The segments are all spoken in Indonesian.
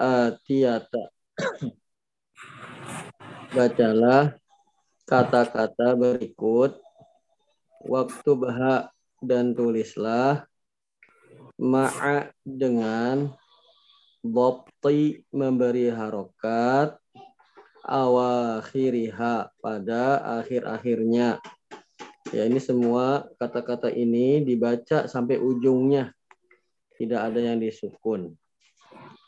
atiyata. Bacalah kata-kata berikut. Waktu bahak dan tulislah ma'a dengan bopti memberi harokat awakhiriha pada akhir-akhirnya. Ya ini semua kata-kata ini dibaca sampai ujungnya. Tidak ada yang disukun.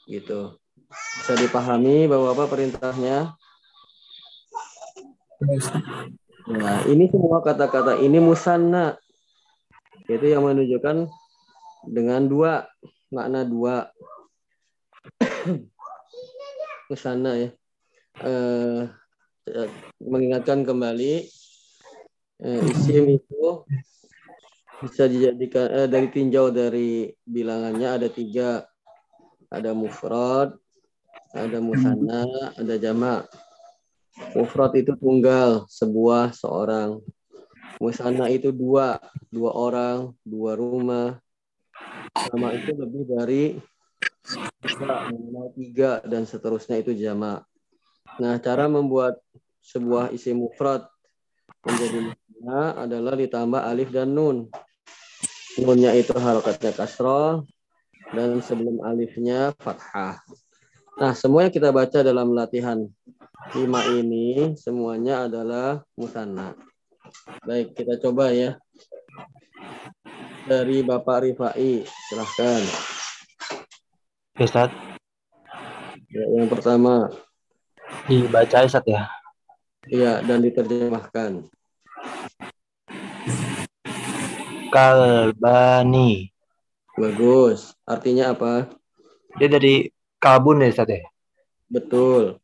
Gitu. Bisa dipahami bahwa apa perintahnya? Nah, ini semua kata-kata ini musanna. Itu yang menunjukkan dengan dua makna dua musanna ya. Eh, mengingatkan kembali eh, isim itu bisa dijadikan eh, dari tinjau dari bilangannya ada tiga ada mufrad ada musanna ada jamak Mufrad itu tunggal, sebuah, seorang. Musanna itu dua, dua orang, dua rumah. Sama itu lebih dari tiga, tiga, dan seterusnya itu jamak. Nah, cara membuat sebuah isi mufrad menjadi musanna adalah ditambah alif dan nun. Nunnya itu harokatnya kasroh, dan sebelum alifnya fathah. Nah, semuanya kita baca dalam latihan lima ini semuanya adalah musanna. Baik, kita coba ya. Dari Bapak Rifai, silahkan. Ustaz. Ya, yang pertama. Dibaca Ustaz ya. Iya, dan diterjemahkan. Kalbani. Bagus. Artinya apa? Dia dari kalbun ya Ustaz ya? Betul.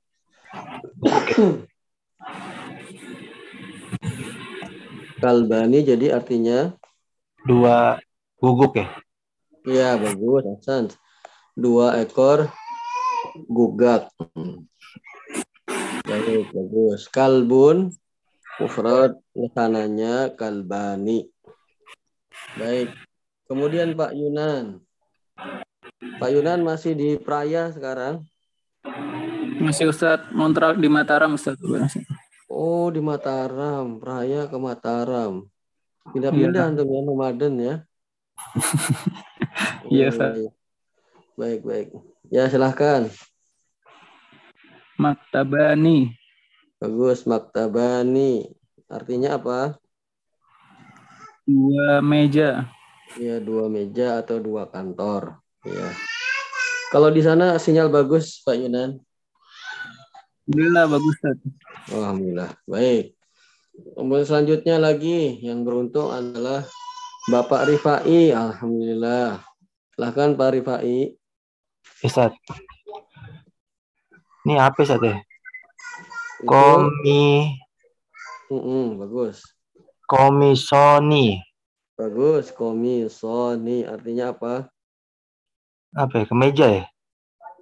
Kalbani jadi artinya dua guguk ya? Iya bagus, Hasan. Dua ekor gugak. Baik, bagus. Kalbun mufrad lesananya kalbani. Baik. Kemudian Pak Yunan. Pak Yunan masih di Praya sekarang? Masih Ustaz kontrak di Mataram Ustaz. Oh di Mataram, Raya ke Mataram. Pindah-pindah iya. untuk ya nomaden ya. Iya Ustaz. Iya. Baik baik. Ya silahkan. Maktabani. Bagus maktabani. Artinya apa? Dua meja. Ya dua meja atau dua kantor. Ya. Kalau di sana sinyal bagus Pak Yunan. Alhamdulillah bagus. Alhamdulillah. Baik. Kemudian selanjutnya lagi yang beruntung adalah Bapak Rifai. Alhamdulillah. Silahkan Pak Rifai. Ustaz. Ini apa Ustaz ya? Komi. Uh -uh, bagus. Komisoni. Bagus. Komisoni. Artinya apa? Apa ya? Kemeja ya?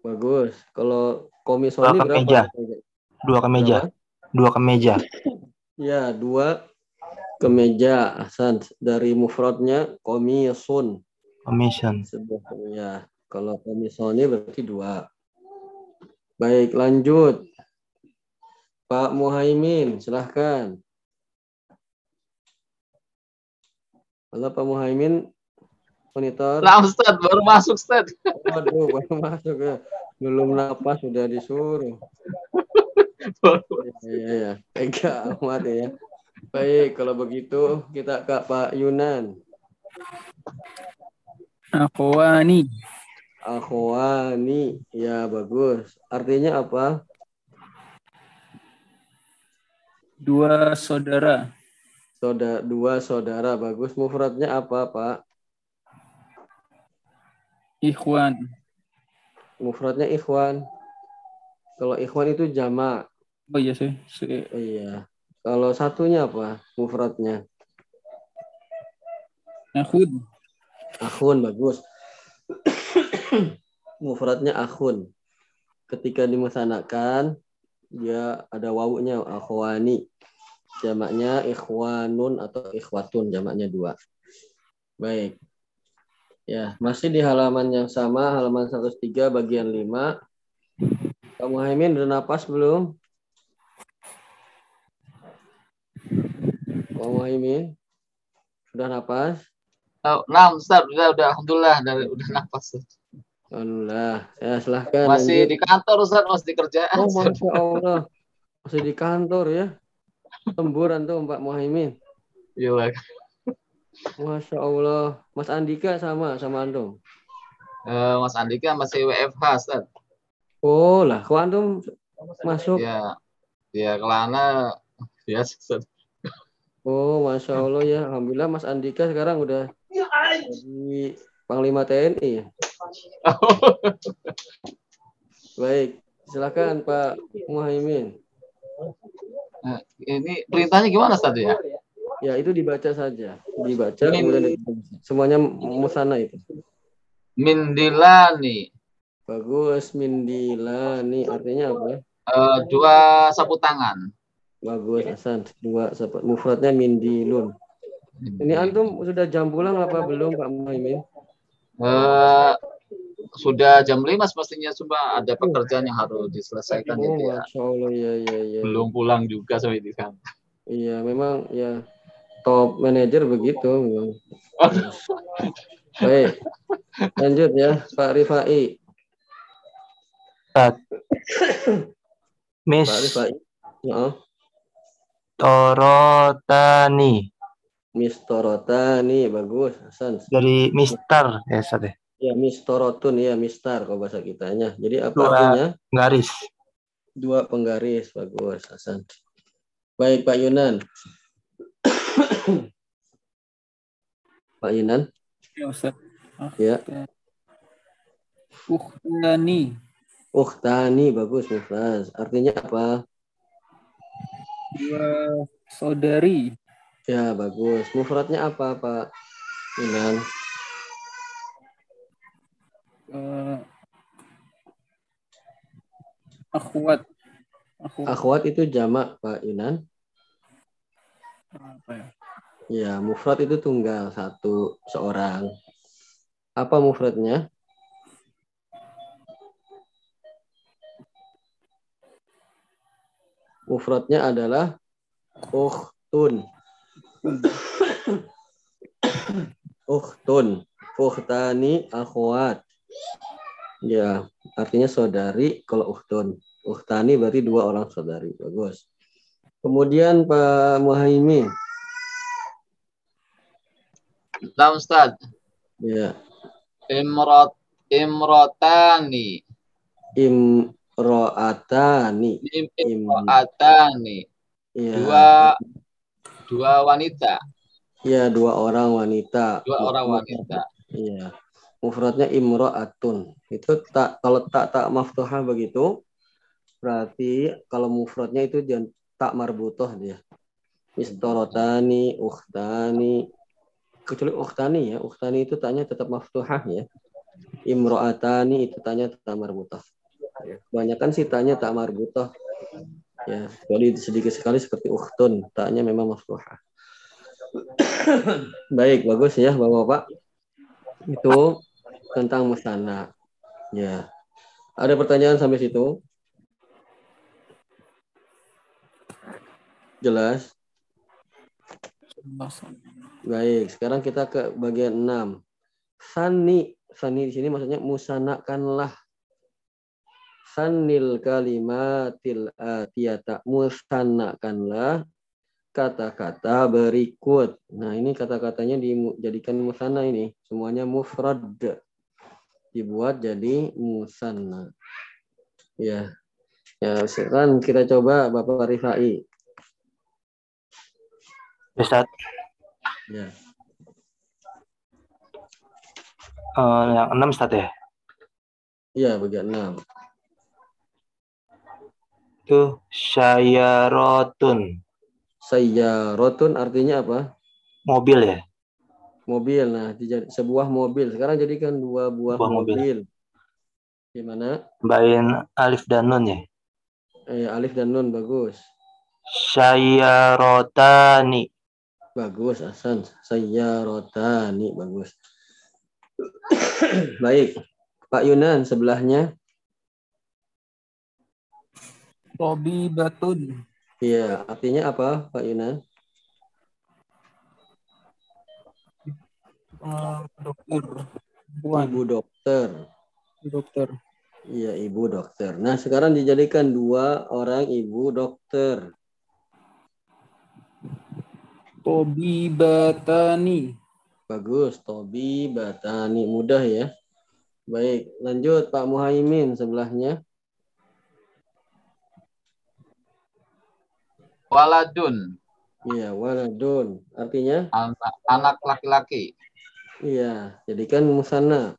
Bagus. Kalau komisoni dua kemeja. berapa? Dua kemeja. Berapa? Dua kemeja. ya, dua kemeja. Hasan dari mufradnya komisun. Commission. Sebuah ya. Kalau komisoni berarti dua. Baik, lanjut. Pak Muhaimin, silahkan. Halo Pak Muhaimin, monitor. Nah Ustaz, baru masuk Ustaz. Waduh, baru masuk ya. Belum napas sudah disuruh. Iya, iya. Tega amat ya. Baik, kalau begitu kita ke Pak Yunan. Akhwani. Akhwani. Ya, bagus. Artinya apa? Dua saudara. Saudara, dua saudara. Bagus. Mufradnya apa, Pak? Ikhwan. Mufradnya ikhwan. Kalau ikhwan itu jamak. Oh iya sih. Oh, iya. Kalau satunya apa? Mufradnya. Akhun. Akhun bagus. Mufradnya akhun. Ketika dimusanakan dia ada wawunya akhwani. Jamaknya ikhwanun atau ikhwatun jamaknya dua. Baik. Ya, masih di halaman yang sama, halaman 103 bagian 5. Pak Muhaimin udah napas belum? Pak Muhaimin sudah napas? Oh, nah, Ustaz, udah, udah, alhamdulillah, dari, udah nafas. Alhamdulillah. Ya silahkan. Masih lanjut. di kantor, Ustaz, masih di kerjaan. Oh masya Allah masih di kantor ya. Lemburan tuh Pak Muhaimin. Iya, Masya Allah. Mas Andika sama sama antum. Eh, Mas Andika masih WFH, Ustaz. Oh lah, kok antum masuk? Ya, ya kelana biasa, Ustaz. Oh masya Allah ya. Alhamdulillah Mas Andika sekarang udah jadi Panglima TNI. ya. Baik, silakan Pak Muhaimin. Nah, ini perintahnya gimana, Ustaz ya? Ya itu dibaca saja, dibaca Ini- kemudian di- semuanya musana itu. Mindilani. Bagus, Mindilani artinya apa? Eh, dua sapu tangan. Bagus, Hasan. Dua sahabat mufradnya Mindilun. Ini antum sudah jam pulang apa belum Pak Muhaimin? Eh, sudah jam 5 semestinya sudah ada pekerjaan yang harus diselesaikan Oh, jadi ya. masya Allah ya ya ya. Belum pulang juga sampai di kan. Iya, memang ya top manager begitu. memang. Baik, lanjut ya Pak Rifai. Ustaz. Miss Pak Rifai. Ya, Torotani Mistorota nih bagus, Hasan. dari Mister ya Ustaz ya. Ya Mistorotun ya Mistar kalau bahasa kitanya. Jadi apa Dua. artinya? Garis. Dua penggaris, bagus, Hasan. Baik Pak Yunan. Pak Yunan, Ya, Ustaz. ya. Ukhtani. Ukhtani bagus, Mufraz. Artinya apa? Dua saudari. Ya, bagus. Mufradnya apa, Pak Yunan? eh, akhwat. Akhwat. Akhwat itu jamak, Pak Yunan. Apa ya? Ya, mufrad itu tunggal satu seorang. Apa mufradnya? Mufradnya adalah ukhtun. ukhtun. Ukhtani akhwat. Ya, artinya saudari kalau ukhtun. Ukhtani berarti dua orang saudari. Bagus. Kemudian Pak Muhaimin. Nah, Ustaz, Ya, imrot imrotani. imro'atani. Im- Imrotani. Ya, Dua dua wanita, ya dua orang wanita. dua orang wanita. Iya. Mufradnya imro'atun. Itu tak kalau tak tak maftuhah begitu berarti kalau mufradnya itu jangan tak marbutoh dia. Istorotani, ukhtani. Kecuali ukhtani ya. Ukhtani itu taknya tetap maftuhah ya. Imro'atani itu taknya tetap marbutoh. Ya. Kebanyakan sih taknya tak marbutoh. Ya, kecuali sedikit sekali seperti ukhtun, taknya memang maftuhah. Baik, bagus ya Bapak-bapak. Itu tentang musana. Ya. Ada pertanyaan sampai situ? Jelas? Baik, sekarang kita ke bagian 6. Sani, sani di sini maksudnya musanakanlah. Sanil kalimatil atiyata musanakanlah kata-kata berikut. Nah, ini kata-katanya dijadikan musana ini. Semuanya mufrad. Dibuat jadi musanna. Ya. Ya, sekarang kita coba Bapak Rifai. Ustaz. Ya. Eh, yang enam Ustaz ya. Iya, bagian 6. Itu syayarotun. Sayyarotun artinya apa? Mobil ya. Mobil. Nah, sebuah mobil. Sekarang jadikan dua buah Buah mobil. mobil. Gimana? Bain alif dan nun ya. Eh, alif dan nun bagus. Syayarotani. Bagus, Hasan. Sayyarotani bagus. Baik. Pak Yunan sebelahnya. Tobi Batun. Iya, artinya apa, Pak Yunan? Eh, dokter. Ibu dokter. Dokter. Iya, ibu dokter. Nah, sekarang dijadikan dua orang ibu dokter. Tobi Batani. Bagus, Tobi Batani. Mudah ya. Baik, lanjut Pak Muhaimin sebelahnya. Waladun, Iya, waladun. Artinya? anak, anak laki-laki. Iya, jadikan musana.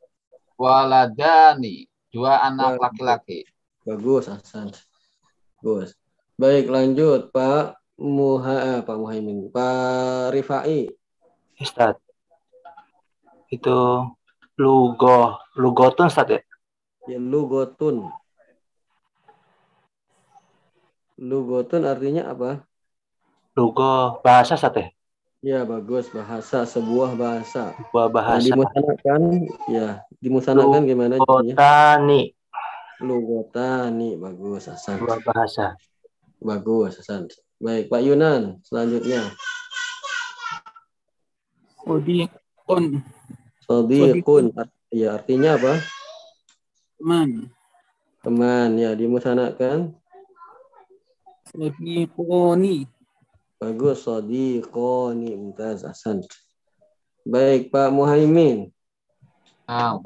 Waladani, dua anak laki-laki. Bagus, Hasan. Bagus. Baik, lanjut Pak Muha, eh, Pak Muhaimin. Pak Rifai. Ustaz. Itu lugo, lugotun Ustaz ya? Ya, lugotun. Lugotun artinya apa? Lugo bahasa Ustaz ya? Ya, bagus. Bahasa, sebuah bahasa. Sebuah Nah, bahasa. dimusanakan, ya, dimusanakan gimana? Lugotani, Lugotani, bagus, Hasan. sebuah bahasa. Bagus, Hasan. Baik, Pak Yunan, selanjutnya. Sodiqun, art- ya artinya apa? Teman. Teman, ya dimusanakan. Sodikoni. Bagus, sodiqoni, mumtaz, Hasan. Baik, Pak Muhaimin. Nah,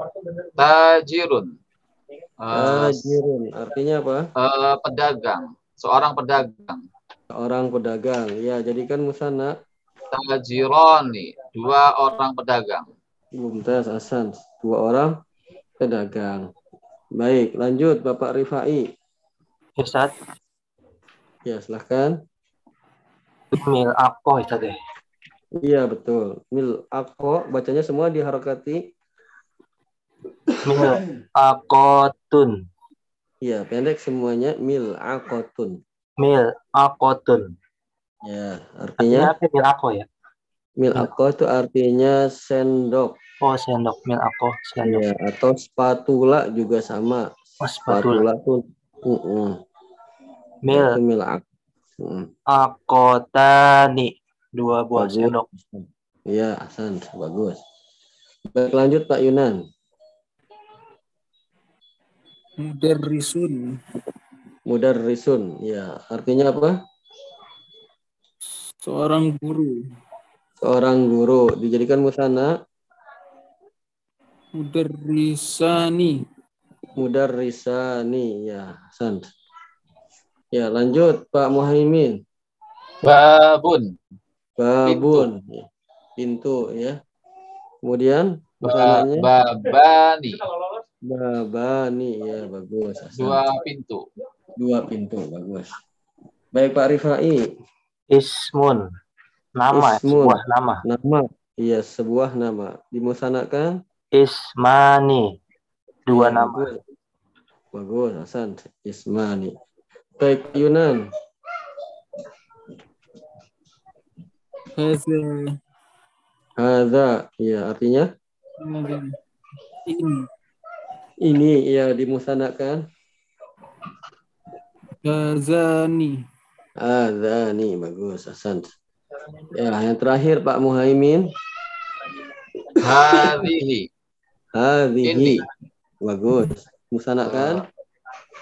tajirun, Tajirun, artinya apa? eh, pedagang, seorang pedagang. Orang pedagang. Ya, jadikan musana. Tajironi, dua orang pedagang. Mumtaz, Hasan. Dua orang pedagang. Baik, lanjut Bapak Rifai. Ustaz, Ya, silahkan. mil aku Ustaz ya? Iya, betul. Mil ako, bacanya semua diharokati. Mil akotun. Iya, pendek semuanya mil akotun. Mil akotun. Ya, Artinya artinya apa mil ako ya? mil ako itu artinya sendok. Oh sendok mil ako sendok. Ya, atau spatula juga sama. Oh, spatula. Spatula tuh uh Mil itu mil ak. Mm, akotani. Dua buah bagus. sendok. Iya, Hasan, bagus. Baik, lanjut Pak Yunan. Mudarrisun. Mudarrisun. Ya, artinya apa? Seorang guru. Seorang guru dijadikan musana Mudarrisani. mudarrisani. Ya, Hasan. Ya, lanjut Pak Muhaimin. Babun, Babun. Ya, Pintu ya. Kemudian ba- musananya babani, babani ya bagus. Dua pintu. Dua pintu bagus. Baik Pak Rifai. Ismun. Nama Ismun. sebuah nama. Nama. Iya, sebuah nama. Dimusanakan Ismani. Dua Ya, nama. Bagus. Bagus, Hasan. Ismani. Baik, Yunan. Haza. Hadza. Iya, artinya Haza. Ini. ini ya dimusanakan. Hazani. Adzani. Bagus, Hasan. Ya, yang terakhir Pak Muhaimin. Hadihi, Hadhihi. Ini. Bagus. Musanakan.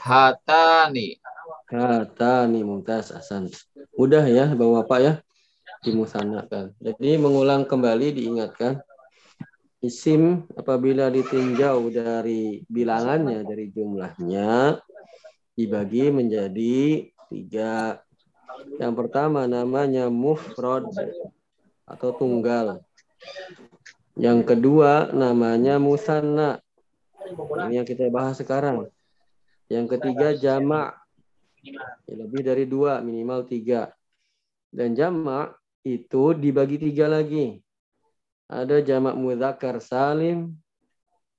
hatani, Kata nih mumtaz Hasan. Mudah ya Bapak-bapak ya dimusanakan. Jadi mengulang kembali diingatkan isim apabila ditinjau dari bilangannya dari jumlahnya dibagi menjadi tiga. Yang pertama namanya mufrad atau tunggal. Yang kedua namanya musanna. Ini yang kita bahas sekarang. Yang ketiga jamak Ya, lebih dari dua, minimal tiga. Dan jamak itu dibagi tiga lagi. Ada jamak mudzakkar salim.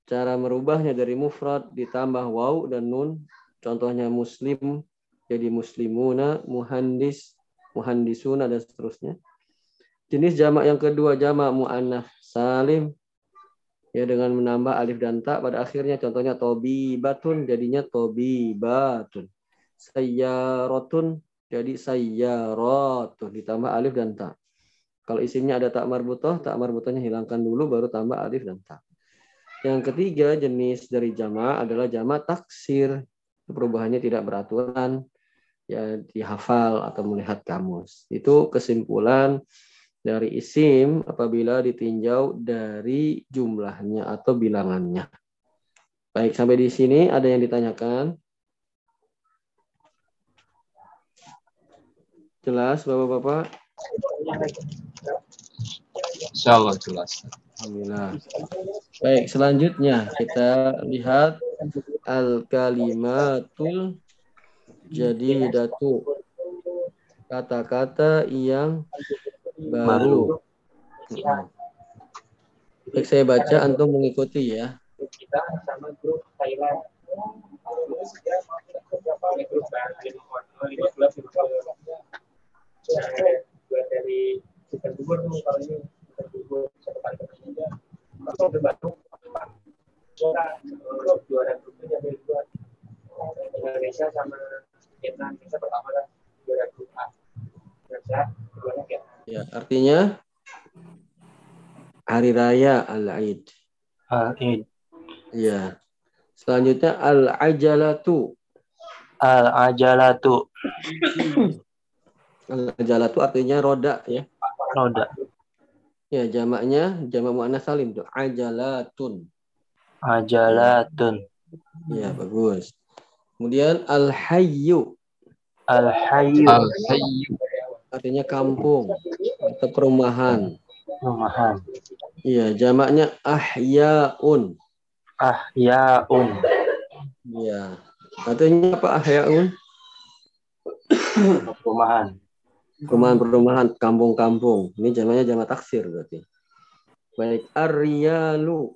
Cara merubahnya dari mufrad ditambah waw dan nun. Contohnya muslim jadi muslimuna, muhandis, muhandisuna dan seterusnya. Jenis jamak yang kedua jamak muannats salim ya dengan menambah alif dan ta pada akhirnya contohnya tobi batun jadinya tobi batun sayyarotun jadi sayyarotun ditambah alif dan ta. Kalau isimnya ada tak marbutoh, tak marbutohnya hilangkan dulu baru tambah alif dan ta. Yang ketiga jenis dari jama adalah jama taksir. Perubahannya tidak beraturan, ya dihafal atau melihat kamus. Itu kesimpulan dari isim apabila ditinjau dari jumlahnya atau bilangannya. Baik, sampai di sini ada yang ditanyakan? Jelas, Bapak-bapak? Insya jelas. Alhamdulillah. Baik, selanjutnya kita lihat al-kalimatul jadidatu. Kata-kata yang baru. Baik, saya baca antum mengikuti ya. kita sama grup Thailand dari kita gugur satu kali aja langsung udah baru juara juara grupnya jadi dua Indonesia sama Vietnam Indonesia pertama juara grup A Indonesia keduanya Vietnam Ya, artinya hari raya Al-Aid. Al-Id. Ya. Selanjutnya al-ajalatu. Al-ajalatu. Al-ajalatu artinya roda ya. Roda. Ya, jamaknya jamak muannas salim tuh. Ajalatun. Ajalatun. Ya, bagus. Kemudian al-hayyu Al-hayyu. Al-hayyu. artinya kampung atau perumahan. Rumahan. Iya, jamaknya ahyaun. Ahyaun. Iya. Artinya apa ahyaun? Rumahan. Perumahan-perumahan, kampung-kampung. Ini jamaknya jamak taksir berarti. Baik, ar-riyalu.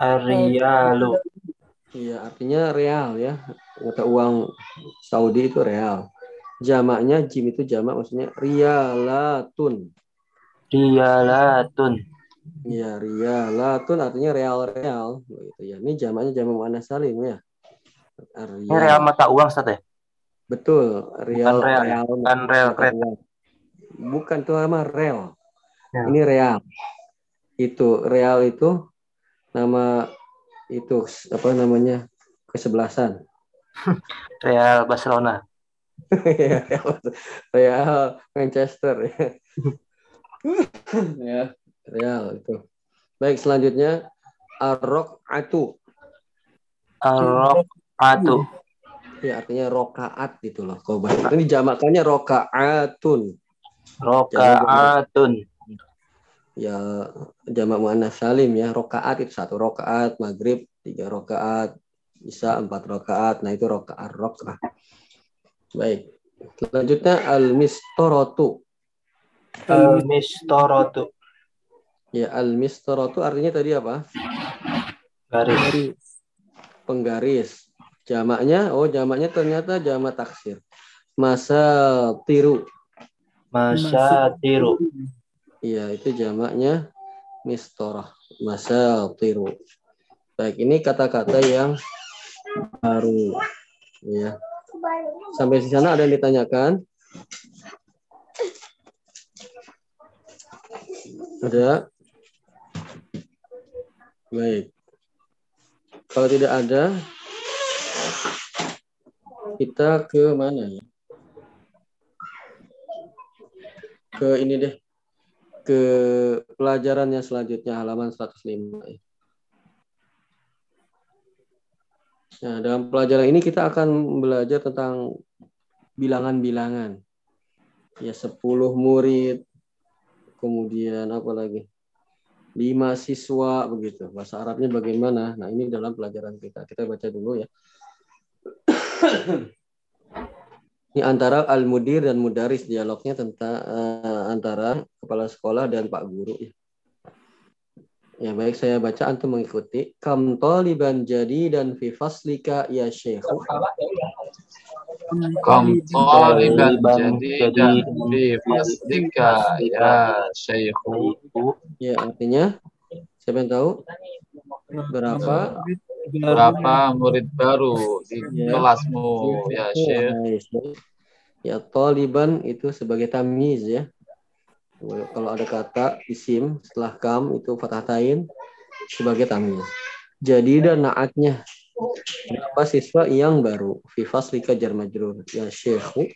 Ariyalu. Iya, artinya real ya. Mata uang Saudi itu real. Jamaknya jim itu jamak maksudnya rialatun. Riyalatun. Iya, rialatun artinya real-real gitu ya. Ini jamaknya jamak muannas salim ya. Ini real mata uang, Ustaz ya? Betul, real real, real bukan real kereta. Bukan tuh nama real. Ya. Ini real. Itu real itu nama itu apa namanya kesebelasan. Real Barcelona. Real Manchester ya. ya, Real itu. Baik, selanjutnya arok atu. Ar-Raqatu. Ya, artinya rokaat gitu loh. Kalau bahasa ini jamakannya rokaatun. Roka'atun. Ya, jamak muannas salim ya. Rokaat itu satu rokaat, maghrib tiga rokaat, bisa empat rokaat. Nah itu rokaat rokaat. Baik. Selanjutnya al-mistorotu. Al-Mistorotu. Ya, al-mistorotu artinya tadi apa? Garis. penggaris. Jamaknya, oh jamaknya ternyata jamak taksir. Masa tiru. Masyatiru. Iya, itu jamaknya mistorah. Masa tiru. Baik, ini kata-kata yang baru. Ya. Sampai di sana ada yang ditanyakan? Ada? Baik. Kalau tidak ada, kita ke mana ya? Ke ini deh. Ke pelajaran yang selanjutnya halaman 105. ya. Nah, dalam pelajaran ini kita akan belajar tentang bilangan-bilangan. Ya, 10 murid, kemudian apa lagi? lima siswa begitu. Bahasa Arabnya bagaimana? Nah, ini dalam pelajaran kita. Kita baca dulu ya. ini antara al-mudir dan mudaris dialognya tentang eh, antara kepala sekolah dan Pak Guru ya. Ya baik saya baca antum mengikuti. Kam taliban jadi dan fi faslika ya syekhu. Kam taliban jadidan jadidan fi faslika ya syekhu. Ya artinya siapa yang tahu berapa berapa murid baru di Ya. kelasmu ya Syekh? Hai, Syekh. Ya, taliban itu sebagai tamyiz ya. Kalau ada kata isim setelah kam itu fathatain sebagai tamyiz. Jadi dan naatnya berapa siswa yang baru fi faslika jar majrur ya Syekh.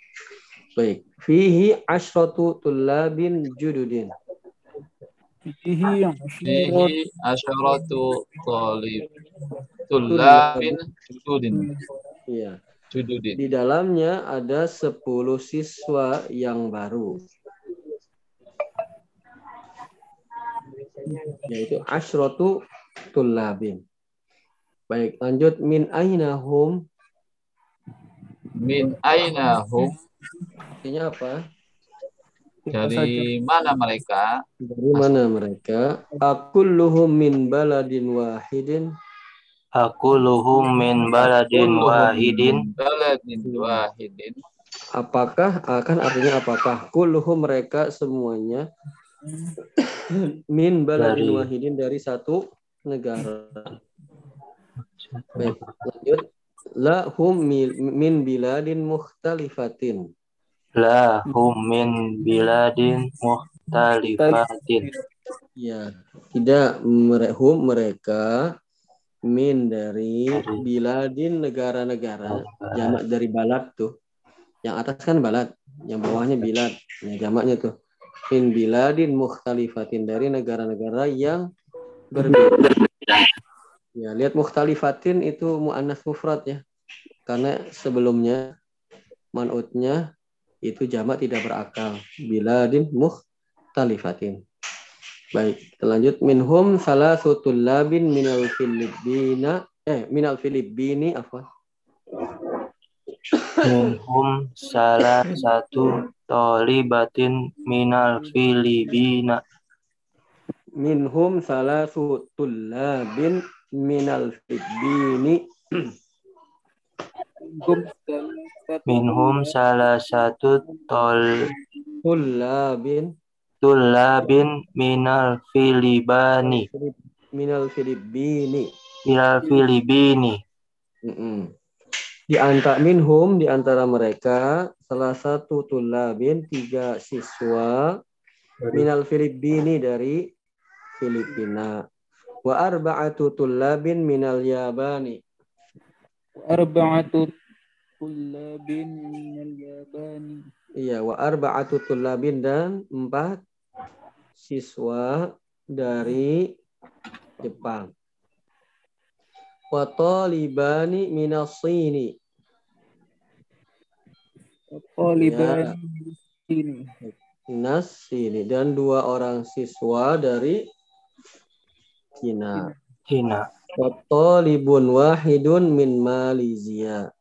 Baik, fihi asyratu tullabin jududin. Fihi asyaratu talib tulabin jududin Iya. jududin. Di dalamnya ada 10 siswa yang baru. Yaitu asyratu tullabin. Baik, lanjut min aina hum. Min aina hum Artinya apa? Dari mana mereka? Dari mana mereka? Akulluhum min baladin wahidin. Aku luhum min baladin wahidin. Baladin wahidin. Apakah akan artinya apakah kulluhum mereka semuanya min baladin Dari- wahidin dari satu negara. Baik, lanjut. La hum mi- min biladin mukhtalifatin. La hum min biladin muhtalifatin. Ya, tidak mere- hum mereka min dari biladin negara-negara. Jamak dari balad tuh. Yang atas kan balad, yang bawahnya bilad. Ya, jamaknya tuh. Min biladin mukhtalifatin dari negara-negara yang berbeda. Ya, lihat mukhtalifatin itu muannas mufrad ya. Karena sebelumnya manutnya itu jamak tidak berakal. Biladin mukhtalifatin. Baik, kita lanjut. Minhum salah labin minal Filipina. Eh, minal Filipini apa? Minhum salah satu tolibatin minal Filipina. Minhum salah labin minal Filipini. Minhum salah satu tol Tullabin tulabin minal Filibani. minal Filipini. Minal Filibini. Mm-mm. Di antara minhum di antara mereka salah satu tulabin tiga siswa minal Filipini dari Filipina. Wa arba'atu tulabin minal Yabani. arba'atu tullabin minal yabani. Iya, wa arba'atu tulabin dan empat siswa dari Jepang. Wa talibani minas Sini. Taliban ini. Minas Sini dan dua orang siswa dari Cina. Cina. Wa talibun wahidun min Malaysia.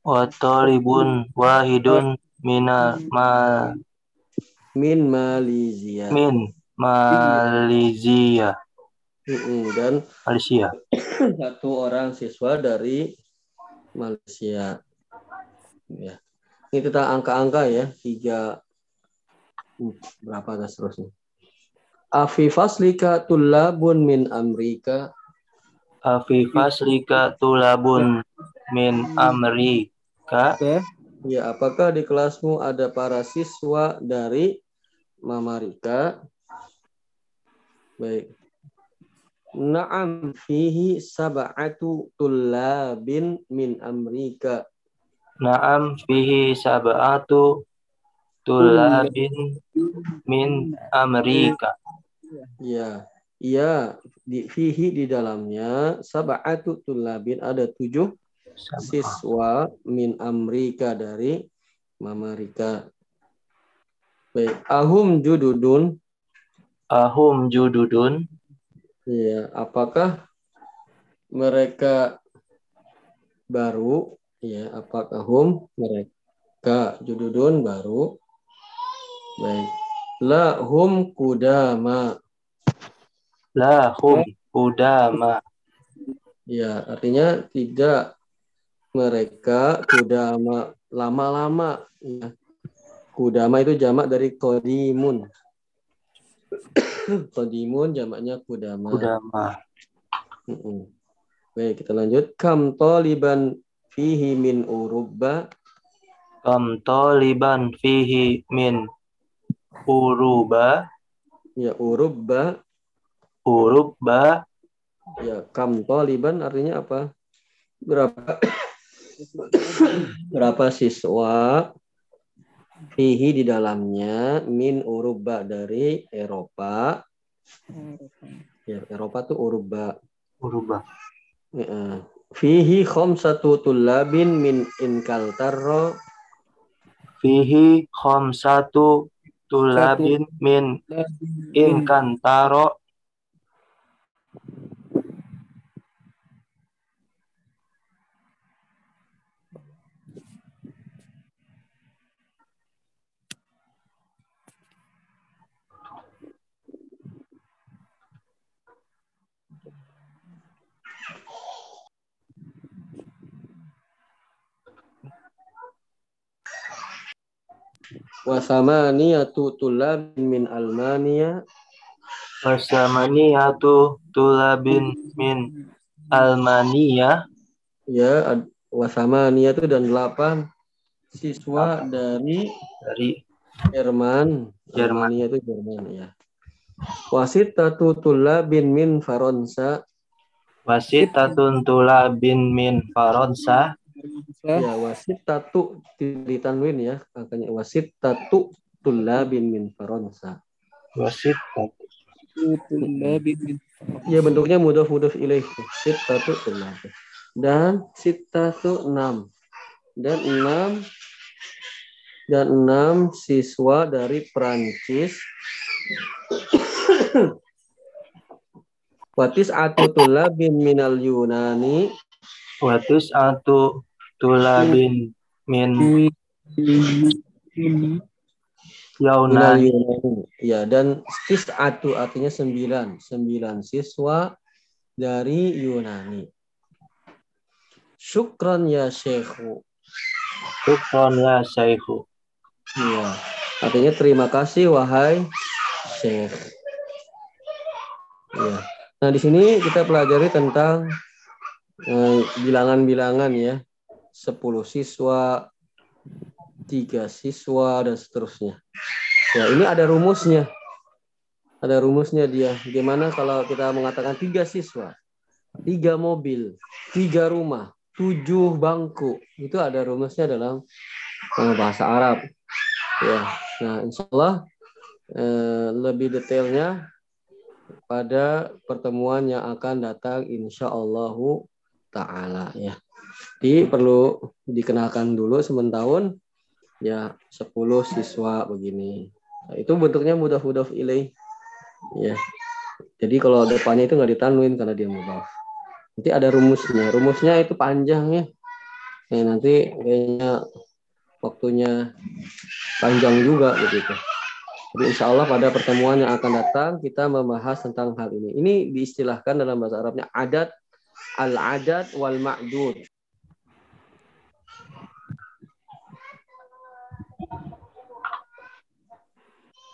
Wa talibun wahidun minal ma Min Malaysia. min Malaysia. Dan Malaysia. satu orang siswa dari Malaysia. Ya. Ini tentang angka-angka ya, tiga hmm, berapa dan seterusnya. Afi faslika tullabun min Amerika. Afi faslika tulabun min Amerika. Ya, apakah di kelasmu ada para siswa dari Mamarika? Baik. Naam fihi sab'atu tullabin min Amerika. Naam fihi sab'atu tulabin min Amerika. Ya, iya di fihi di dalamnya sab'atu tullabin ada tujuh siswa min Amerika dari Mamarika. Baik, ahum jududun. Ahum jududun. Ya, apakah mereka baru? Ya, apakah hum mereka jududun baru? Baik. La hum kudama. Lahum udama. Ya, artinya tidak mereka kudama lama-lama. Ya. Kudama itu jamak dari kodimun. kodimun jamaknya kudama. Udama. Mm-mm. Baik, kita lanjut. Kam taliban fihi min urubba. Kam taliban fihi min uruba. Ya, urubba. Urubba. Ya, kam taliban artinya apa? Berapa berapa siswa fihi di dalamnya min urubba dari Eropa. Ya, Eropa tuh. Uruba. Ya. Fihi khamsatu tullabin min inkaltarro Fihi khamsatu tulabin min inkantaro. Wasamaniyatu tullabin min Almania Wasamaniyatu tulabin min Almania. ya ad- wasamaniyatu dan delapan siswa dari Dari Jerman. Jerman. Itu Jerman ya. Wasitatu tullabin min Faransa wasitatun tulabin min Faransa. Ya wasitatu ditanwin ya angkanya wasitatu tullabin min Faransa Wasitat. Ya bentuknya mudhof mudhof ilaih. Sittatu tullab. Dan sittatu enam. Dan enam dan enam siswa dari Perancis. Watis atu tullabin minal Yunani. Watis atu tulabin min Minal Yaunani. Yunani. Ya, dan tis atu artinya sembilan. Sembilan siswa dari Yunani. Syukran ya Syekhu. Syukron ya Syaihu. Iya. Artinya terima kasih wahai Syekh. Iya. Nah, di sini kita pelajari tentang eh, bilangan-bilangan ya. 10 siswa, tiga siswa dan seterusnya. Ya, ini ada rumusnya. Ada rumusnya dia. Gimana kalau kita mengatakan tiga siswa, tiga mobil, tiga rumah, tujuh bangku. Itu ada rumusnya dalam eh, bahasa Arab. Ya, nah insya Allah eh, lebih detailnya pada pertemuan yang akan datang insya Allahu taala ya. Jadi perlu dikenalkan dulu sementahun ya 10 siswa begini. Nah, itu bentuknya mudah mudaf ilaih. Ya. Jadi kalau depannya itu nggak ditanwin karena dia mudaf. Nanti ada rumusnya. Rumusnya itu panjang ya. Ya, nanti kayaknya waktunya panjang juga begitu. Jadi insya Allah pada pertemuan yang akan datang kita membahas tentang hal ini. Ini diistilahkan dalam bahasa Arabnya adat al-adat wal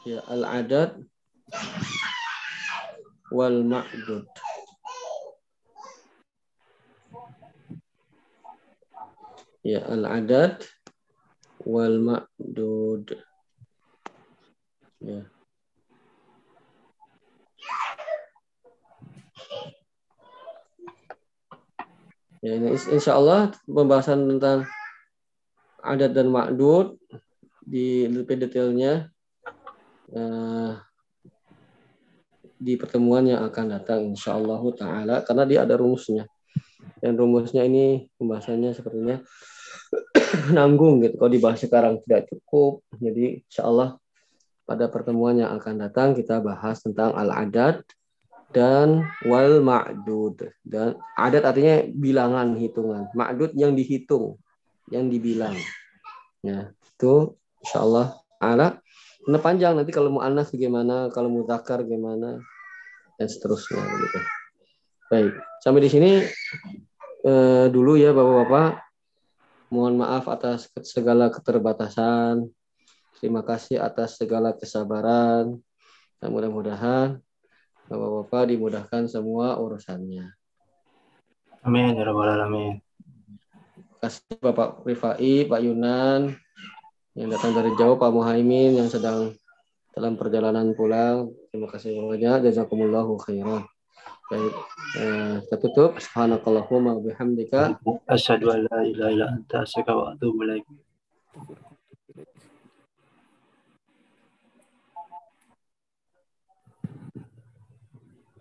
Ya, al-adat wal ma'dud. Ya, al-adat wal ma'dud. Ya. Ya, ini ins- insya Allah pembahasan tentang adat dan ma'dud di lebih detailnya eh, di pertemuan yang akan datang insya Allah taala karena dia ada rumusnya. Dan rumusnya ini pembahasannya sepertinya nanggung gitu. Kalau dibahas sekarang tidak cukup jadi insya Allah pada pertemuan yang akan datang kita bahas tentang al-adat dan wal ma'dud dan adat artinya bilangan hitungan. Ma'dud yang dihitung yang dibilang. Ya itu insya Allah ala Nah, panjang nanti kalau mau anas gimana, kalau mau zakar gimana, dan seterusnya gitu. Baik, sampai di sini eh, dulu ya Bapak-bapak. Mohon maaf atas segala keterbatasan. Terima kasih atas segala kesabaran. Dan mudah-mudahan Bapak-bapak dimudahkan semua urusannya. Amin ya rabbal alamin. Terima kasih Bapak Rifai, Pak Yunan, yang datang dari jauh, Pak Muhaimin yang sedang dalam perjalanan pulang. Terima kasih banyak. Jazakumullahu khairan. Baik, eh, kita tutup. Subhanakallahumma bihamdika. Asyhadu an la ilaha illa anta astaghfiruka wa atubu ilaik.